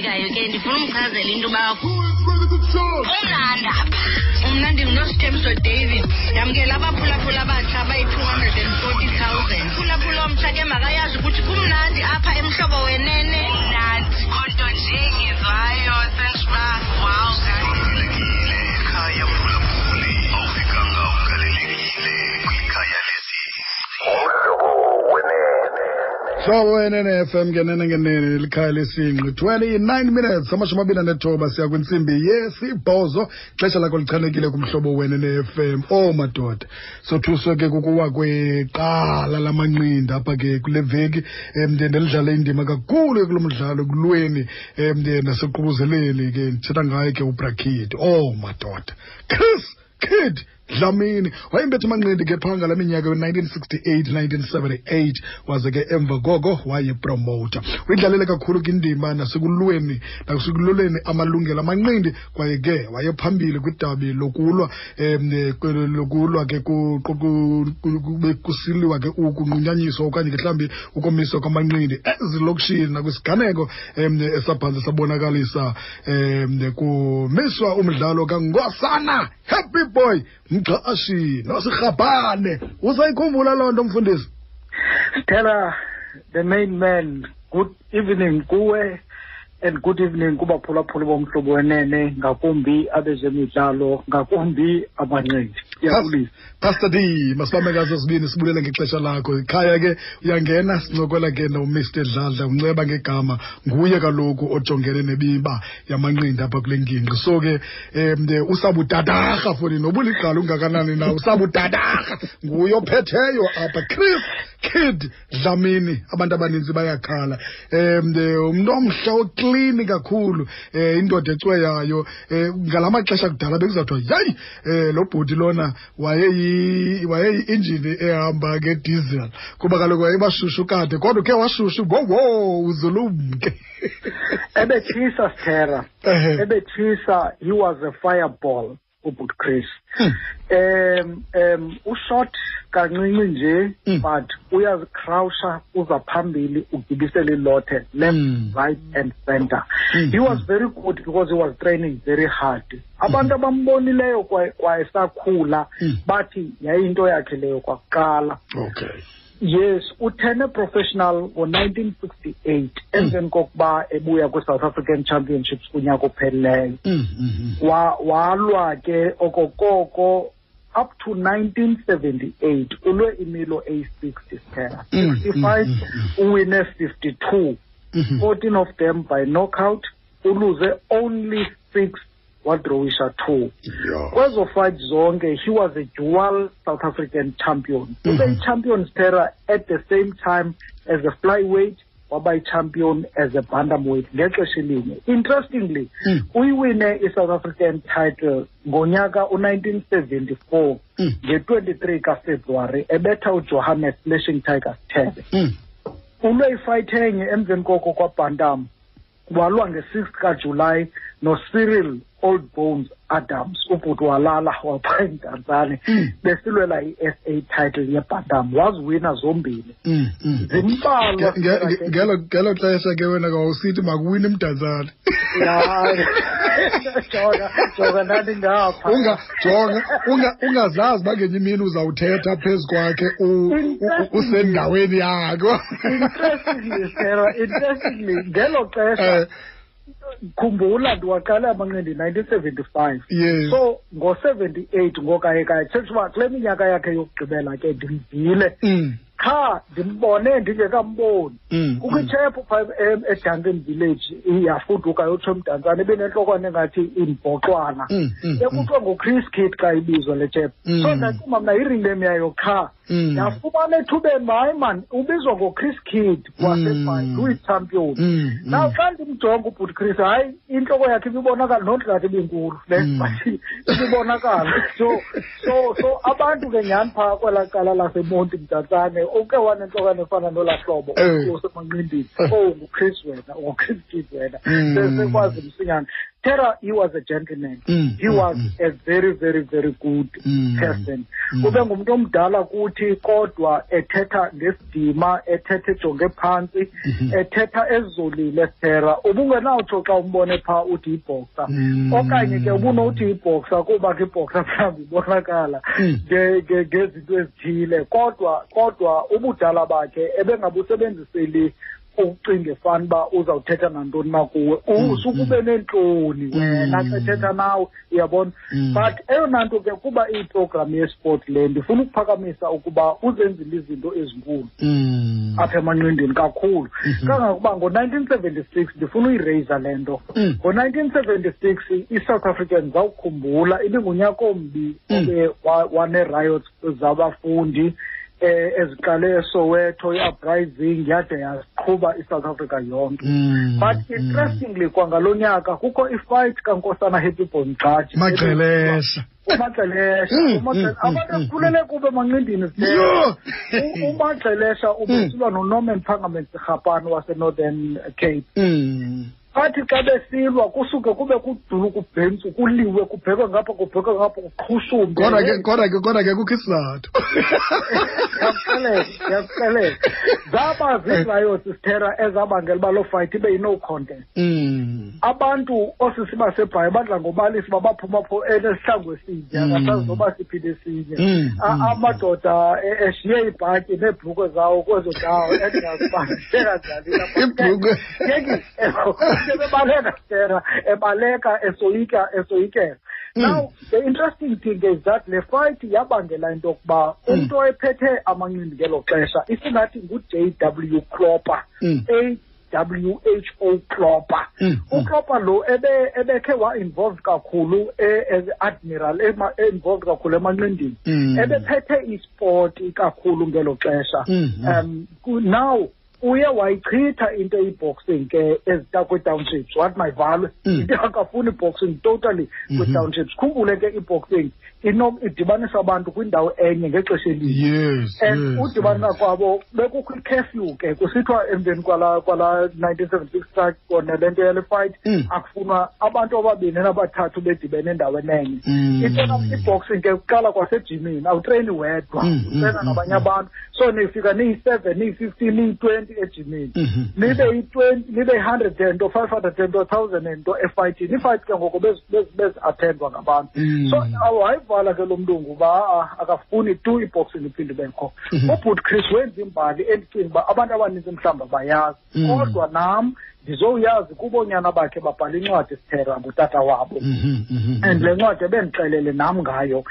ufikayo ke ndifuna umchazela into yoba umnanda mna ndingunosithembiso david. Ndamkela abaphulaphula abatsha abayi-two hundred and forty thousand. Phulaphula omtsha ke makayazi ukuthi kumnandi apha emhlobo wenene. Mnandi onto nje ngivayo sensiba hlobo wenene FM ke nene ngenene likhaya lesingqi. 29 minutes amashumi amabini anethoba siya kwintsimbi yesibhozo. Ixesha lakho lichanekile kumhlobo wenene FM oh madoda. Sothuswe ke kukuwa kweqala lamanqindi apha ke kule veki. Um ndendilidlale indima kakhulu kulo mdlalo kulweni um naseququzeleni ke. Ndithetha ngaye ke ubrakid oh madoda. Chris kid dlamini. Wayembetha amanqindi ke phaa ngala minyaka yo-1968 1978 waze ke emva koko wayipromota uyidlalele kakhulu kwindima nasekulweni nasekululeni amalungelo amanqindi kwaye ke wayephambili kwidabi lokulwa um lokulwa ke kusiliwa ke ukunqunyanyiswa okanye ke mhlawumbi ukomiswa kwamanqindi. Ezilokishini nakwisiganeko um esaphantsi sabonakalisa um kumiswa umdlalo kangosana. Happy boy mxhashi nosirhabhane usayikhumbula loo nto mfundisi? Stella, the main man, good evening kuwe. And good evening kubaphulaphula bomhlobo wenene ngakumbi abezemidlalo ngakumbi amanqindi. Iyabulisa pastor d masibambe ngazo zibini sibulele ngexesha lakho. Ikhaya ke uyangena sincokola ke nomr. Dladla unceba ngegama nguye kaloku ojongene nebiba yamanqindi apha kule ngingqi. So ke um usabudadarha foni nobuligqala ungakanani na usabudadarha nguye ophetheyo apha. Chris kid dlamini abantu abaninzi bayakhala. Um umntu omhle oklini kakhulu um indoda ecweyayo um ngala maxesha kudala bekuzawuthiwa yayi um lo bhuti lona wayeyi- wayeyi-injini ehamba ngedisel kuba kaloku wayebashushu kade kodwa ukhe washushu wowo uzulumke. Ebetshisa stera ebetshisa he was a fireball ubut chris Hmm. um um ushot kancinci nje hmm. but uyazikrawusha uza phambili ugibisele ilothe left hmm. right and center hmm. he was very good because he was training very hard abantu abambonileyo kwa- kwayesakhula Mm. bathi yayinto yakhe leyo kwakuqala okay yes uthene professional ngo-1968 emveni kokuba ebuya kwi-south african championships kunyaka ophelileyo Mm, mm, mm. wa walwa ke okokoko up to 1978 ulwe imilo eyi-60 siphela Mm, 65 mm, mm, uwine 52 Mhm. 14 of them by knockout uluze only six wadrowisha two Yeah. kwezo fight zonke he was a dual south african champion ube Mhm. i-champion stera at the same time as a flyweight waba yi-champion as a bantamweight ngexesha elinye interestingly Mm. uyiwine i-south african title ngonyaka u-1974 Mm. nge-23 kafebruwari ebetha ujohannes flashing tigers tebe Mm. ulwe ifight enye emveni koko kwabantam walwa nge-6 kajulayi nocyril old bones adams ubhuti walala wapha intanzane Mm. besilwela i-s a title yebantam waziwina zombini Mm, mm. zimbalwa Nge- nge- ngelo ngelo xesha ke wena kawusithi makuwini umdantsane hayi. Jonga jonga ndandingapha. Unga jonga unga ungazazi uba ngenye imini uzawuthetha phezu kwakhe u- u- u- usendaweni yakho. Interestingly sarah interestingly. Ngelo xesha Eh, khumbula ndiwaqale amanqindi nineteen seventy five yes. So ngo-seventy-eight ngokayekayo thetha uba kule minyaka yakhe yokugqibela ke ndimvile. Mm, qha ndimbone ndingekamboni mm, kukho mm. itshephu phaa em- eduncan village yafuduka yotsho emdantsane ibenentlokwane engathi imbhoxwana Mm, mm, ekuthiwa nguchris kid xa ibizwa le tshephu Mm. so ndacinga mna iringem yayo qha Mm. yafumana ethubeni hayi mani ubizwa ngochris kid wasefayi Mm. uyi-champion Mm, Now mm. xa ndimjonga ubhuti chris hayi intloko yakhe ibibonakala not ngathi ibinkulu le Mm. but ibibonakala so so so abantu ke nyhani phaa kwelaa cala lasemonti mdantsane uke wanentlokwane efana nolaa hlobo Eh. usemanqindini Eh. oh nguchris wena nguchris kid wena Mm. Se- sekwazi msinyane Tera, he was a gentleman. Mm, he mm, was mm. a very, very, very good Mm, person. mm. Kube ngumuntu omdala kuthi kodwa ethetha ngesidima, ethetha ejonge phansi, Mhm. ethetha ezolile Tera. Ubungenawutsho xa umbone phaa uthi yibhoxa. Mm. Okanye ke ubunothi yibhoxa kuba ke ibhoxa mhlawumbi ibonakala Mm. nge- nge- ngezinto ezithile kodwa kodwa ubudala bakhe ebengabusebenziseli ukucinga efana uba uzawuthetha nantoni na kuwe Mm, usukube neentloni wena Mm. xa ethetha nawe uyabona Mm. but eyona nto ke kuba iyiprogram yesport le ndifuna ukuphakamisa ukuba uzenzile izinto ezinkulu Mm. apha emanqindini kakhulu Mhm. kangangokuba ngo-nineteen seventy-six ndifuna uyireyisa le nto Mm. ngo-nineteen seventy-six i-south african zawukhumbula ibingunyaka ombi Mm. obe wane-riots zabafundi eh eziqale esoweto i-uprising yade yaqhuba isouth africa yonke. Mm. but Mm. interestingly kwangalo nyaka kukho ifight kankosana happy bonqathi maxelesha umaxelesha Mm, Umaxele- mm, abantu mm, ekhulele kube emanqindini Yho! umaxelesha ubesilwa nonorman parliament rhapane wasenorthern cape. Mm. athi xa besilwa kusuke kube kudulu kubhentsu kuliwe kubhekwe ngapha kubhekwe ngapha kuqhushumbe. Kodwa ke kodwa ke kodwa ke kukho isizathu ndiyakuxelela ndiyakuxelela zaba zii-riots sithera ezabangela uba loo fight ibe yi-no contest. Mm. abantu osisi basebhayi badla ngobalisa uba baphuma pho enesihlangu esinye Mm. akasazi noba siphinde esinye Mm, A- mm. amadoda e- eshiye ibhatyi neebhrukhwe zawo kwezo ndawo. Endingazi uba zisekanjani Iibhrukhwe. ke bebaleka sera ebaleka esoyika esoyikela Mm. now the interesting thing is that le fight yabangela into yokuba Mm. umntu oyephethe amanqindi ngelo xesha isingathi ngu-j w cropper Mm. a w h o cropper Mm, mm. ucropper lo ebe ebekhe wa-involved kakhulu e- as admiral ema- e-involved kakhulu emanqindini Mm. ebephethe isport kakhulu ngelo xesha Mm, mm. um ku- now uye wayichitha into eyi-boxing ke ezita kwii-townships wathi mayivalwe Mm. into akafuni i-boxing totally Mhm. kwii-townships khumbule ke i-boxing ino- idibanisa abantu kwindawo enye ngexesha elinye yes and yes, udibanisa yes. kwabo bekukho i-curfew ke kusithiwa emveni kwala kwala 1976 strike kona le nto yale fight Mm. akufunwa abantu ababini nabathathu bedibene endaweni enye Mm. intona i-boxing ke kuqala kwasejimini awutreyini wedwa Mm, utreyina mm, nabanye mm. abantu so nifika niyi-seven niyi-fifteen niyi-twenty ejimini Mhm. nibe yi-twenty nibe yi-hundred and or five hundred and or thousand and or efayithini iifayithi ke ngoko bezi- bezi- bezi-attendwa ngabantu Mm. so wayivala ke lo mlungu uba "Ah, akafuni tu i-boxing iphinde ibekho Mhm. ubhut chris wenza imbali endicinga uba abantu abaninzi mhlawumbi abayazi Mm. kodwa nam ndizowuyazi kubonyana bakhe babhala incwadi sithera ngutata wabo Mhm, mhm, and mhm. le ncwadi ebendixelele nam ngayo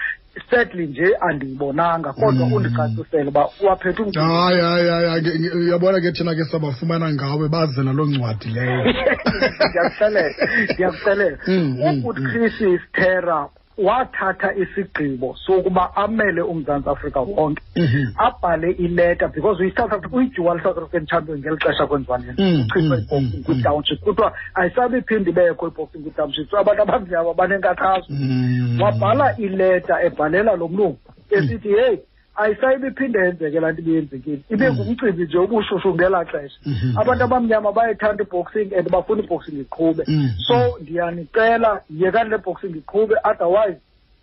sadly nje andiyibonanga kodwa Mm. undicacisele uba uwaphethe hayi hayi hayi hayi, ke- uyabona ke thina ke sabafumana ngawe baze naloo ncwadi leyo ndiyakuxelela ndiyakuxelela ugood chris mm. Wathatha isigqibo sokuba amele umzantsi afrika wonke Mhm. abhale ileta because uyi-south africa uyi-dual south african champion ngeli xesha kwenziwa le nto iboxing mm, mm, kwi-township kuthiwa ayisabe iphinde ibekho i-boxing kwi-township so abantu abamnyama banenkathazo Mm. wabhala ileta ebhalela lo mlungu esithi heyi ayisayibe iphinde yenzeke laa nto ibiyenzekile ibe ngumcimbi nje ubushushu ngelaa xesha Mhm. abantu abamnyama bayethanda i-boxing and bafuna i-boxing iqhube Mm. so ndiyanicela yekani le boxing iqhube otherwise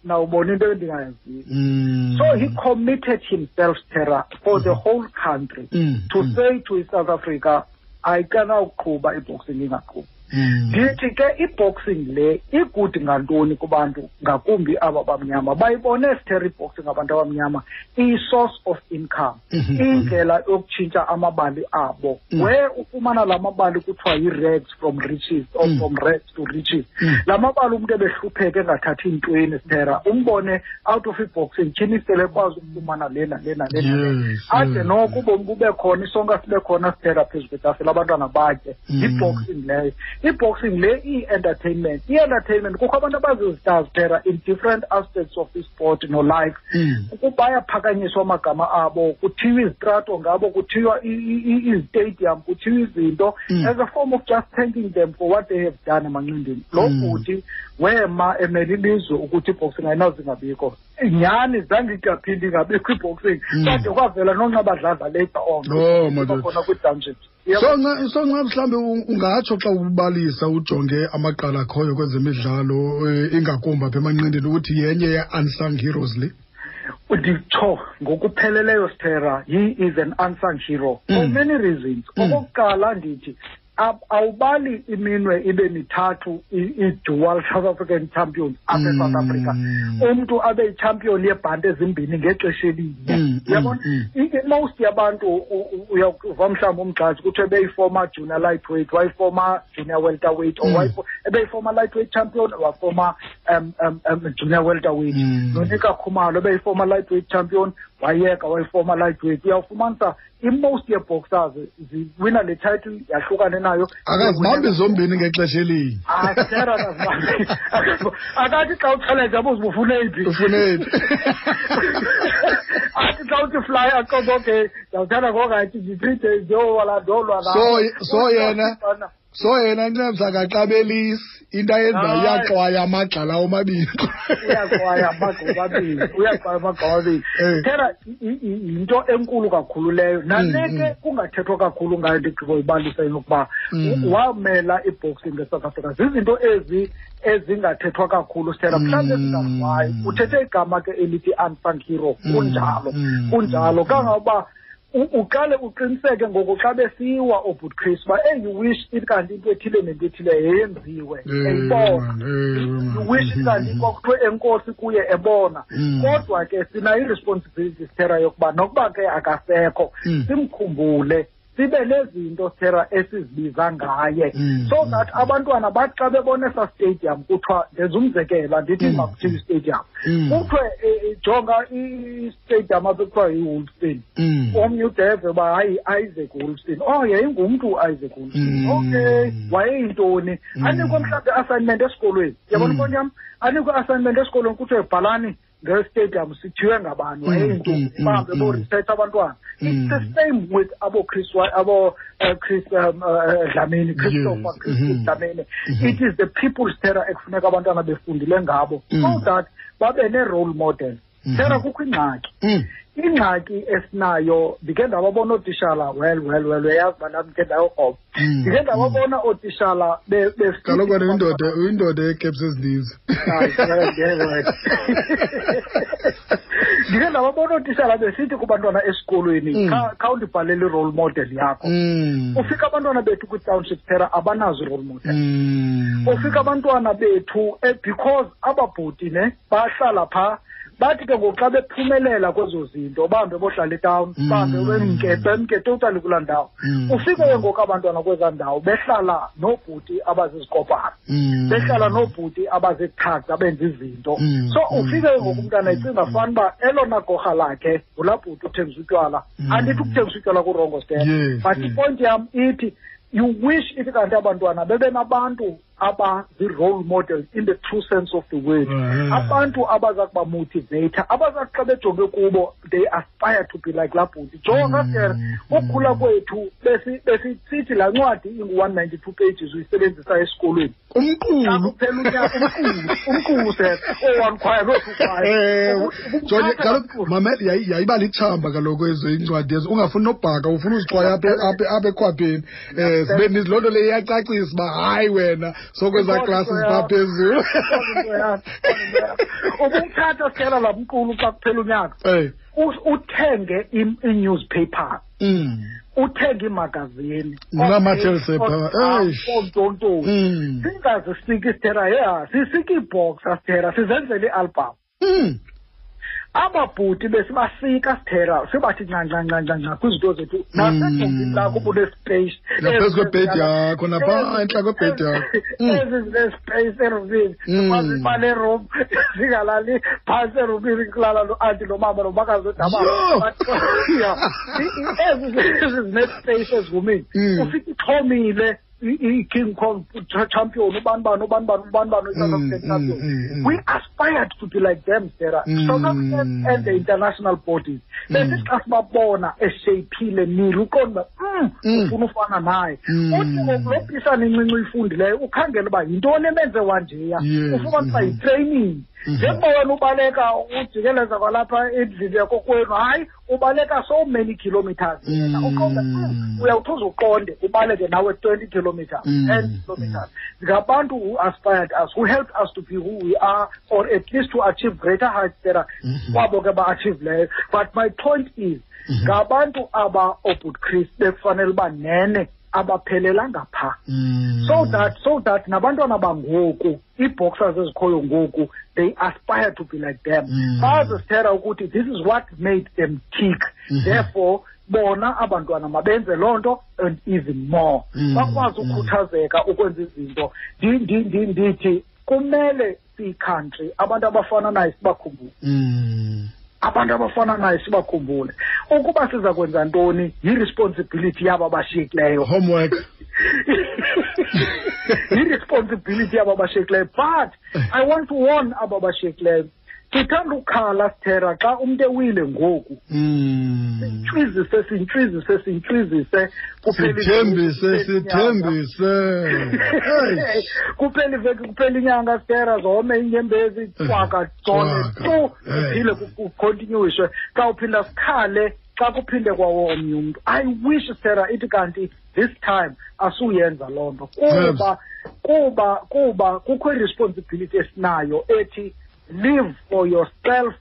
nawubona into endingayaziyo Mm. so he committed himself terror for the whole country Mm, to mm. say to i-south africa ayikanawuqhuba i-boxing ingaqhubi Mm. Ndithi ke i-boxing le igudi ngantoni kubantu ngakumbi aba bamnyama bayibone sithera i-boxing abantu abamnyama iyi-source of income Mhm. indlela yokutshintsha amabali abo Mm. where ufumana la mabali kuthiwa yi-rags from riches or Mm. from rags to riches Mm. la mabali umntu ebehlupheka engathathi ntweni sithera umbone out of i-boxing tyhini sele ekwazi ukufumana lena lena lena Yes, ade yes. noko ubomi bube khona isonka sibe khona sithera phezu kwetafile abantwana batye Mm. yi-boxing leyo i-boxing le iyi-entertainment i-entertainment kukho abantu abazizitars phela in different aspects of sport no-life ukubayaphakanyiswa ukuba amagama abo kuthiwa izitrato ngabo kuthiwa izitadium kuthiwa izinto. Mm. as a form of just thanking them for what they have done emancindini lo futhi bhuti wema emele ilizwe ukuthi i-boxing ayinawuzingabikho nyhani zange ingaphindi ingabikho iboxing Mm. kade kwavela nonxabadladla later on Oh, madoda. khona kwi-township so nca so nca mhlawumbe u- ungatsho xa ubalisa ujonge amaqala akhoyo kwezemidlalo eh, ingakumbi apha emanqindini ukuthi yenye ye-unsung heroes le nditsho ngokupheleleyo stera he is an unsung hero for Mm. many reasons Mm. okokuqala ndithi ab- awubali iminwe ibe mithathu i- i-dual south african champions apha Mm. esouth africa umntu abe yichampion yeebhanti ezimbini ngexesha elinye Mm, uyabona mm, I- i- most yabantu u- u- uyava mhlawumbi umgxazi kuthiwe beyi-former junior lightweight wayi-former junior welterweight or Mm. wayifo- ebeyi-former lightweight champion waformer um, um, um, junior welterweight Mm. nonika khumalo ebeyi-former lightweight champion wayeka wayi-former lightweight. Uyawufumanisa i-most yee-boxers ziwina le title yahlukane nayo. Akazibambi zombini ngexesha elinye. Asera akazibambi akathi xa utshalenje abuze uba ufuna eyiphi ufuneti athi xa uthi fly aqonda okay ndiyawuthanda ngokathi ndi-three days ndiyowala So- so yena- so yena ncemsa akaxabelisi into ayenzayo Hayi. iyaxwaya amagxala omabini uyakwaya amagqoba abini uyakwaya amagqoba abini Eh. phela i- i- yinto enkulu kakhulu leyo nale Mm, ke kungathethwa kakhulu ngayo ndigqiba uyibalisa yokuba Mm. wamela i-boxing nge-south africa zizinto ezi ezingathethwa kakhulu stela mhlawumbi Mm. ezingaziwayo uthethe igama ke elithi unsung hero Mm, kunjalo mm, kunjalo mm. kangangoba u- uqale uqiniseke ngoku xa besiwa obut chris uba hey you wish ithi kanti into ethile nento ethile yeyenziwe Eh, eyibona man, eh, man. wish kanti kwakuthiwe enkosi kuye ebona Mm. kodwa ke sinayo i-responsibility sithera yokuba nokuba ke akasekho Mm. simkhumbule sibe nezinto sithera esizibiza ngaye Mm, so mm, that abantwana bathi xa bebona esa stadium kuthiwa ndenza umzekelo andithi Mm. makuthiwe istadium Mm. kuthiwe eh, jonga istadium apha ekuthiwa yi-wolfston Mm. omnye udeve uba hayi isaac wolfston oh yayingumntu uisaac wolfston Mm. okay wayeyintoni Mm. anikwe mhlawumbi i-assignment esikolweni yabona Mm. nkoni yam anikwe i-assignment esikolweni kuthiwe bhalani ngestadium sithiywe ngabani Mm, wayeyintoni mm, bahambe mm, boresearch abantwana Mm. it's the same with abo chris Wa- abo uh, chris um, uh, dlamini christopher Yes. chris Mhm. dlamini Mhm. it is the people's terror ekufuneka abantwana befundile ngabo Mm. so that babe ne-role model Mhm. terror kukho ingxaki Mm. Ingxaki esinayo ndikhe ndababona ootishala well well well uyayazi uba nam ndikhe ndayokrobha Mm. ndikhe ndababona ootishala be- besithi- kaloku wena uyindoda uyindoda yeekepsi ezininzi ndikhe ndababona ootishala besithi kubantwana esikolweni Mm. "Kha- khawundibhalele i-role model yakho Mm. ufika abantwana bethu kwi-township terra abanazo i-role model Mm. ufika abantwana bethu eh, because ababhuti ne bahlala phaa bathi ke ngoku xa bephumelela kwezo zinto bahambe bohlala etawuni Mm. bahambe bemke bemke totally kulaa ndawo Mm. ufike ke ngoku abantwana kwezaa ndawo behlala noobhuti abazizikopana Mm. behlala noobhuti abazithakta abenza izinto Mm. so Mm. ufike ke ngoku umntana ecinga fanuba elona gorha lakhe ngulaa bhuti uthengisa utywala Mm. andithi ukuthengisa utywala kurongo step Yes, but yes. ipointi yam ithi you wish ithi kanti abantwana bebe nabantu abazi-role model in the true sense of the word. Mhm. abantu abaza kubamotiveyitha abazathi xa bejonge kubo they aspire to be like laa bhuti jonga Mm, sir mm. ukhula kwethu besi- besisithi laa ncwadi ingu-one ninety two pages uyisebenzisa esikolweni. Xa umqulu kuphela unyaka umqulu umqulu sir oo-one choir no-two ewe jonge choir kaloku mamela yayi- yayiba lithamba kaloku ezo incwadi ezo. Ungafuni nobhaka ufuna uzixwaya apha apha- apha ekhwapheni. Um zibe nizi loo nto leyo iyacacisa uba hayi wena sokwezaa klasi ziphaa phezulu ubumthatha sikela laa mqulu xa kuphela unyaka Eh, u- uthenge i- i-newspaper mm, uthenge iimagazini Unamathelse phaa, eish. ontontoni mm, singazisiki sithera yeha sisike iibhoxa sithera sizenzele ialbum mm. ababhuti besibasika sithera sibathi ncancancancanca kwizinto zethu nasegumbini lakho ubunespace Naphezu kwebhedi yakho, naphaa entla kwebhedi yakho. Mm. ezi zinespace erumini Mm. mazibale erum zingalali phantsi erumini kulala no-anti nomama nomakazi Yo! odabaa ezi ezi zinespace ezirumini Mm. ufike ixhomile i- i-king kong cha- champion ubani bani ubani bani ubani bani Mm, i-south african mm, champion mm, mm. we aspired to be like them sarah Mm. south african and the international bodies besithi xa sibabona eshaphile nile uqonda uba Mm. mm, ufuna ufana naye Mm. uthi ngoku lo pisana incinci uyifundileyo ukhangela uba yintoni emenze wanjeya Yes, ufumanisa mhm. yitraining Mhm. Njengoba wena ubaleka ujikeleza kwalapha endlini yakokwenu hayi ubaleka so many kilometers Mm. uqonda "Hmm, uyawuthi uzuqonde ubaleke nawe twenty kilometers Mm. ten kilometers ngabantu who aspired us who helped us to be who we are or at least to achieve greater heights that are Mhm. kwabo ke ba-achieveleyo but my point is Mhm. ngabantu aba-obut chris bekufanele uba nene abaphelelanga phaa Mm. so that so that nabantwana bangoku ii-boxers ezikhoyo ngoku they aspire to be like them Mm. bazisithera ukuthi this is what made them tick Mhm. therefore bona abantwana mabenze loo nto and even more Mm. bakwazi Mm. ukukhuthazeka ukwenza izinto Ndi- ndi- ndi- ndithi kumele siyi-country abantu abafana nayo sibakhumbule Mm. Abantu abafana naye sibakhumbule. Ukuba siza kwenza ntoni yi-responsibility yabo abashiyekileyo. Homework. Yi-responsibility yabo abashiyekileyo but i want to warn abo abashiyekileyo. Sithanda ukhala sithera xa umntu ewile ngoku Mm. sintshwizise sintshwizise sintshwizise kuphela sithembise iveki, kuphela inyanga. sithembise Hey. kuphela iveki kuphela inyanga sitera zome inyembezi cwaka jone Cwaka. tu Hey. kuphile kukontinyuishwe xa uphinda sikhale xa kuphinde kwawo omnye umntu i wish sitera ithi kanti this time asuyenza loo nto kuba kuba kuba kukho i-responsibility esinayo ethi live for yourself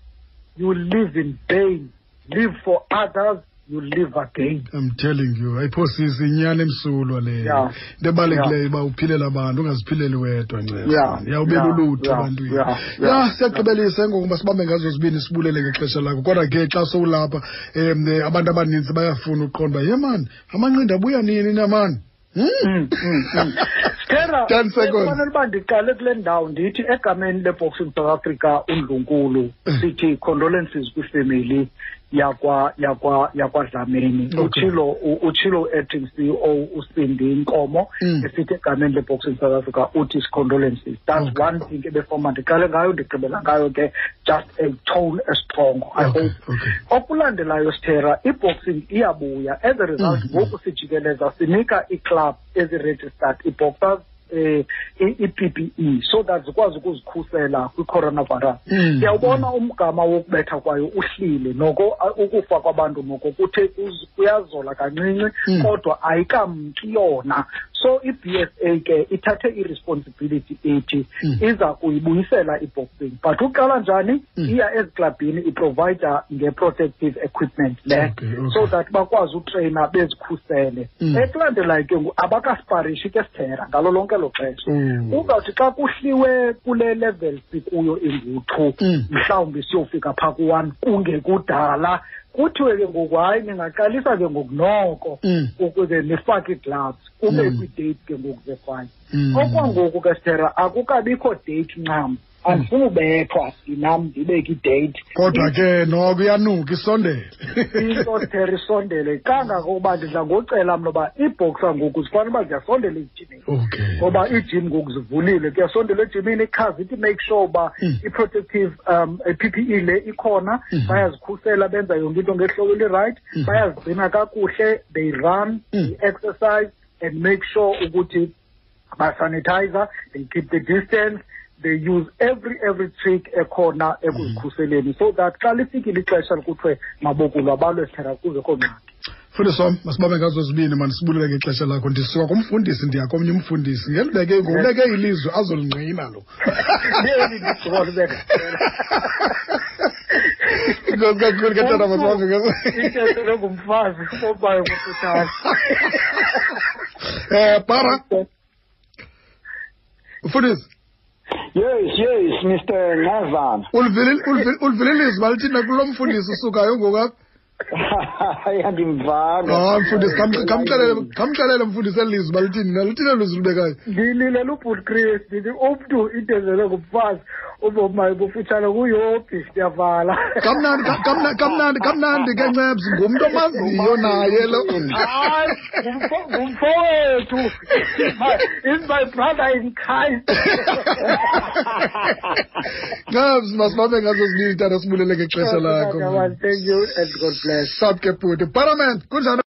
you live in vain live for others you live again I'm telling you ayiphosisi inyani emsulwa leyo Yeah. into ebalulekileyo uba uphilela abantu ungaziphileli wedwa nceba Yeah. yawubela Yeah. ulutho Yeah. ebantwini Yeah. ya Yeah. siyagqibelisa ngokuba sibambe ngazo zibini sibulele ngexesha lakho kodwa ke xa sowulapha um abantu abaninzi bayafuna uqonda uba ye mani amanqindi abuya nini namani Mm, mm, mm. Stella, 10 seconds. kufanele uba ndiqale kule ndawo ndithi egameni leboxing south africa undlunkulu Mm. sithi condolences kwifemeli yakwa yakwa yakwadlamini Okay. utshilo utshilo u-acting ceo usindi inkomo Mm. esithi egameni leboxing south africa uthi condolences that's Okay. one thing ebefoma ndiqale ngayo ndigqibela ngayo ke just a tone strong i hope okay. okulandelayo sithera i-boxing iyabuya as a result Mm. ngoku sijikeleza sinika iclub eziregistered ii-boxers eh i-PPE so that zikwazi ukuzikhusela kwi-coronavirus Mm. siyawubona umgama wokubetha kwayo uhlile noko ukufa kwabantu noko kuthe kuyazola kancinci Mm. kodwa ayikamki yona so i-BSA ke ithathe i-responsibility ethi Mm. iza kuyibuyisela i-boxing but uqala njani Mm. iya eziklabhini iprovida nge-protective equipment le Okay, okay. so that bakwazi utreyina bezikhusele Mm. ekulandelayo ke ngoku abakasparishi ke sithera ngalo lonke lo xesha Mm. uzawuthi xa kuhliwe kule level sikuyo ingu-two Mm. mhlawumbi siyofika phaa ku-one kungekudala kuthiwe ke ngoku hayi ningaqalisa ke ngoku noko Mm. ukuze nifake ii-gloves kube Mm. kwidate ke ngoku ze-five Mm. okwangoku ke sithera akukabikho date ncam andifuni ubethwa nam ndibeke idate kodwa ke noko iyanuka isondele into sithera isondele kangangokuba ndidla ngocela mna uba iibhoksa ngoku zifanele uba ziyasondela ezijimini okay ngoba iijim ngoku zivulile kuyasondela ejimini ichaza ithi make sure uba Mm. i-protective um i-PPE le ikhona Mhm. bayazikhusela benza yonke into ngehlobo eli-right Mhm. bayazigcina kakuhle they run Mm. they exercise and make sure ukuthi basanitizer they keep the distance they use every every trick ekhona ekuzikhuseleni. So that xa lifikile ixesha likuthiwe mabokulwa abalwe sithera kuzekho ngxaki mfundisi wam masibabe ngazo zibini mani sibulele ngexesha lakho. Ndisuka kumfundisi ndiya komnye umfundisi. Ngelibeke ngobuleke ilizwe azolingqina lo. Leli ligciwane ubeka. inkosi kakhulu ke tata masibabe ngazo Into engumfazi obayo kufutshane. um para? Mfundisi. Yes, yes, Mr. Nazan. ulivile ulivile- ulivile ilizwi balithina kulo mfundisi usukayo ngokapha Yandimvanga. hayi mfundisi kham- khamxelele khamxelele mfundisi eli lizwi balithini nalithina lizwi libekayo Ngililela ubhuti Chris ndithi umntu into ezelwe ngumfazi ubomayo bufutshane kuyophi siyavala. kamnandi ka- kamna- kamnandi kamnandi ke ncebsi ngumntu omaziyo naye lo Hayi, ngumfo- ngumfowethu. Is my brother in Christ. ncebsi masibabe ngazo zibini tata sibulele ngexesha lakho Thank you and God vlees, sabe que Die parlement, koers aan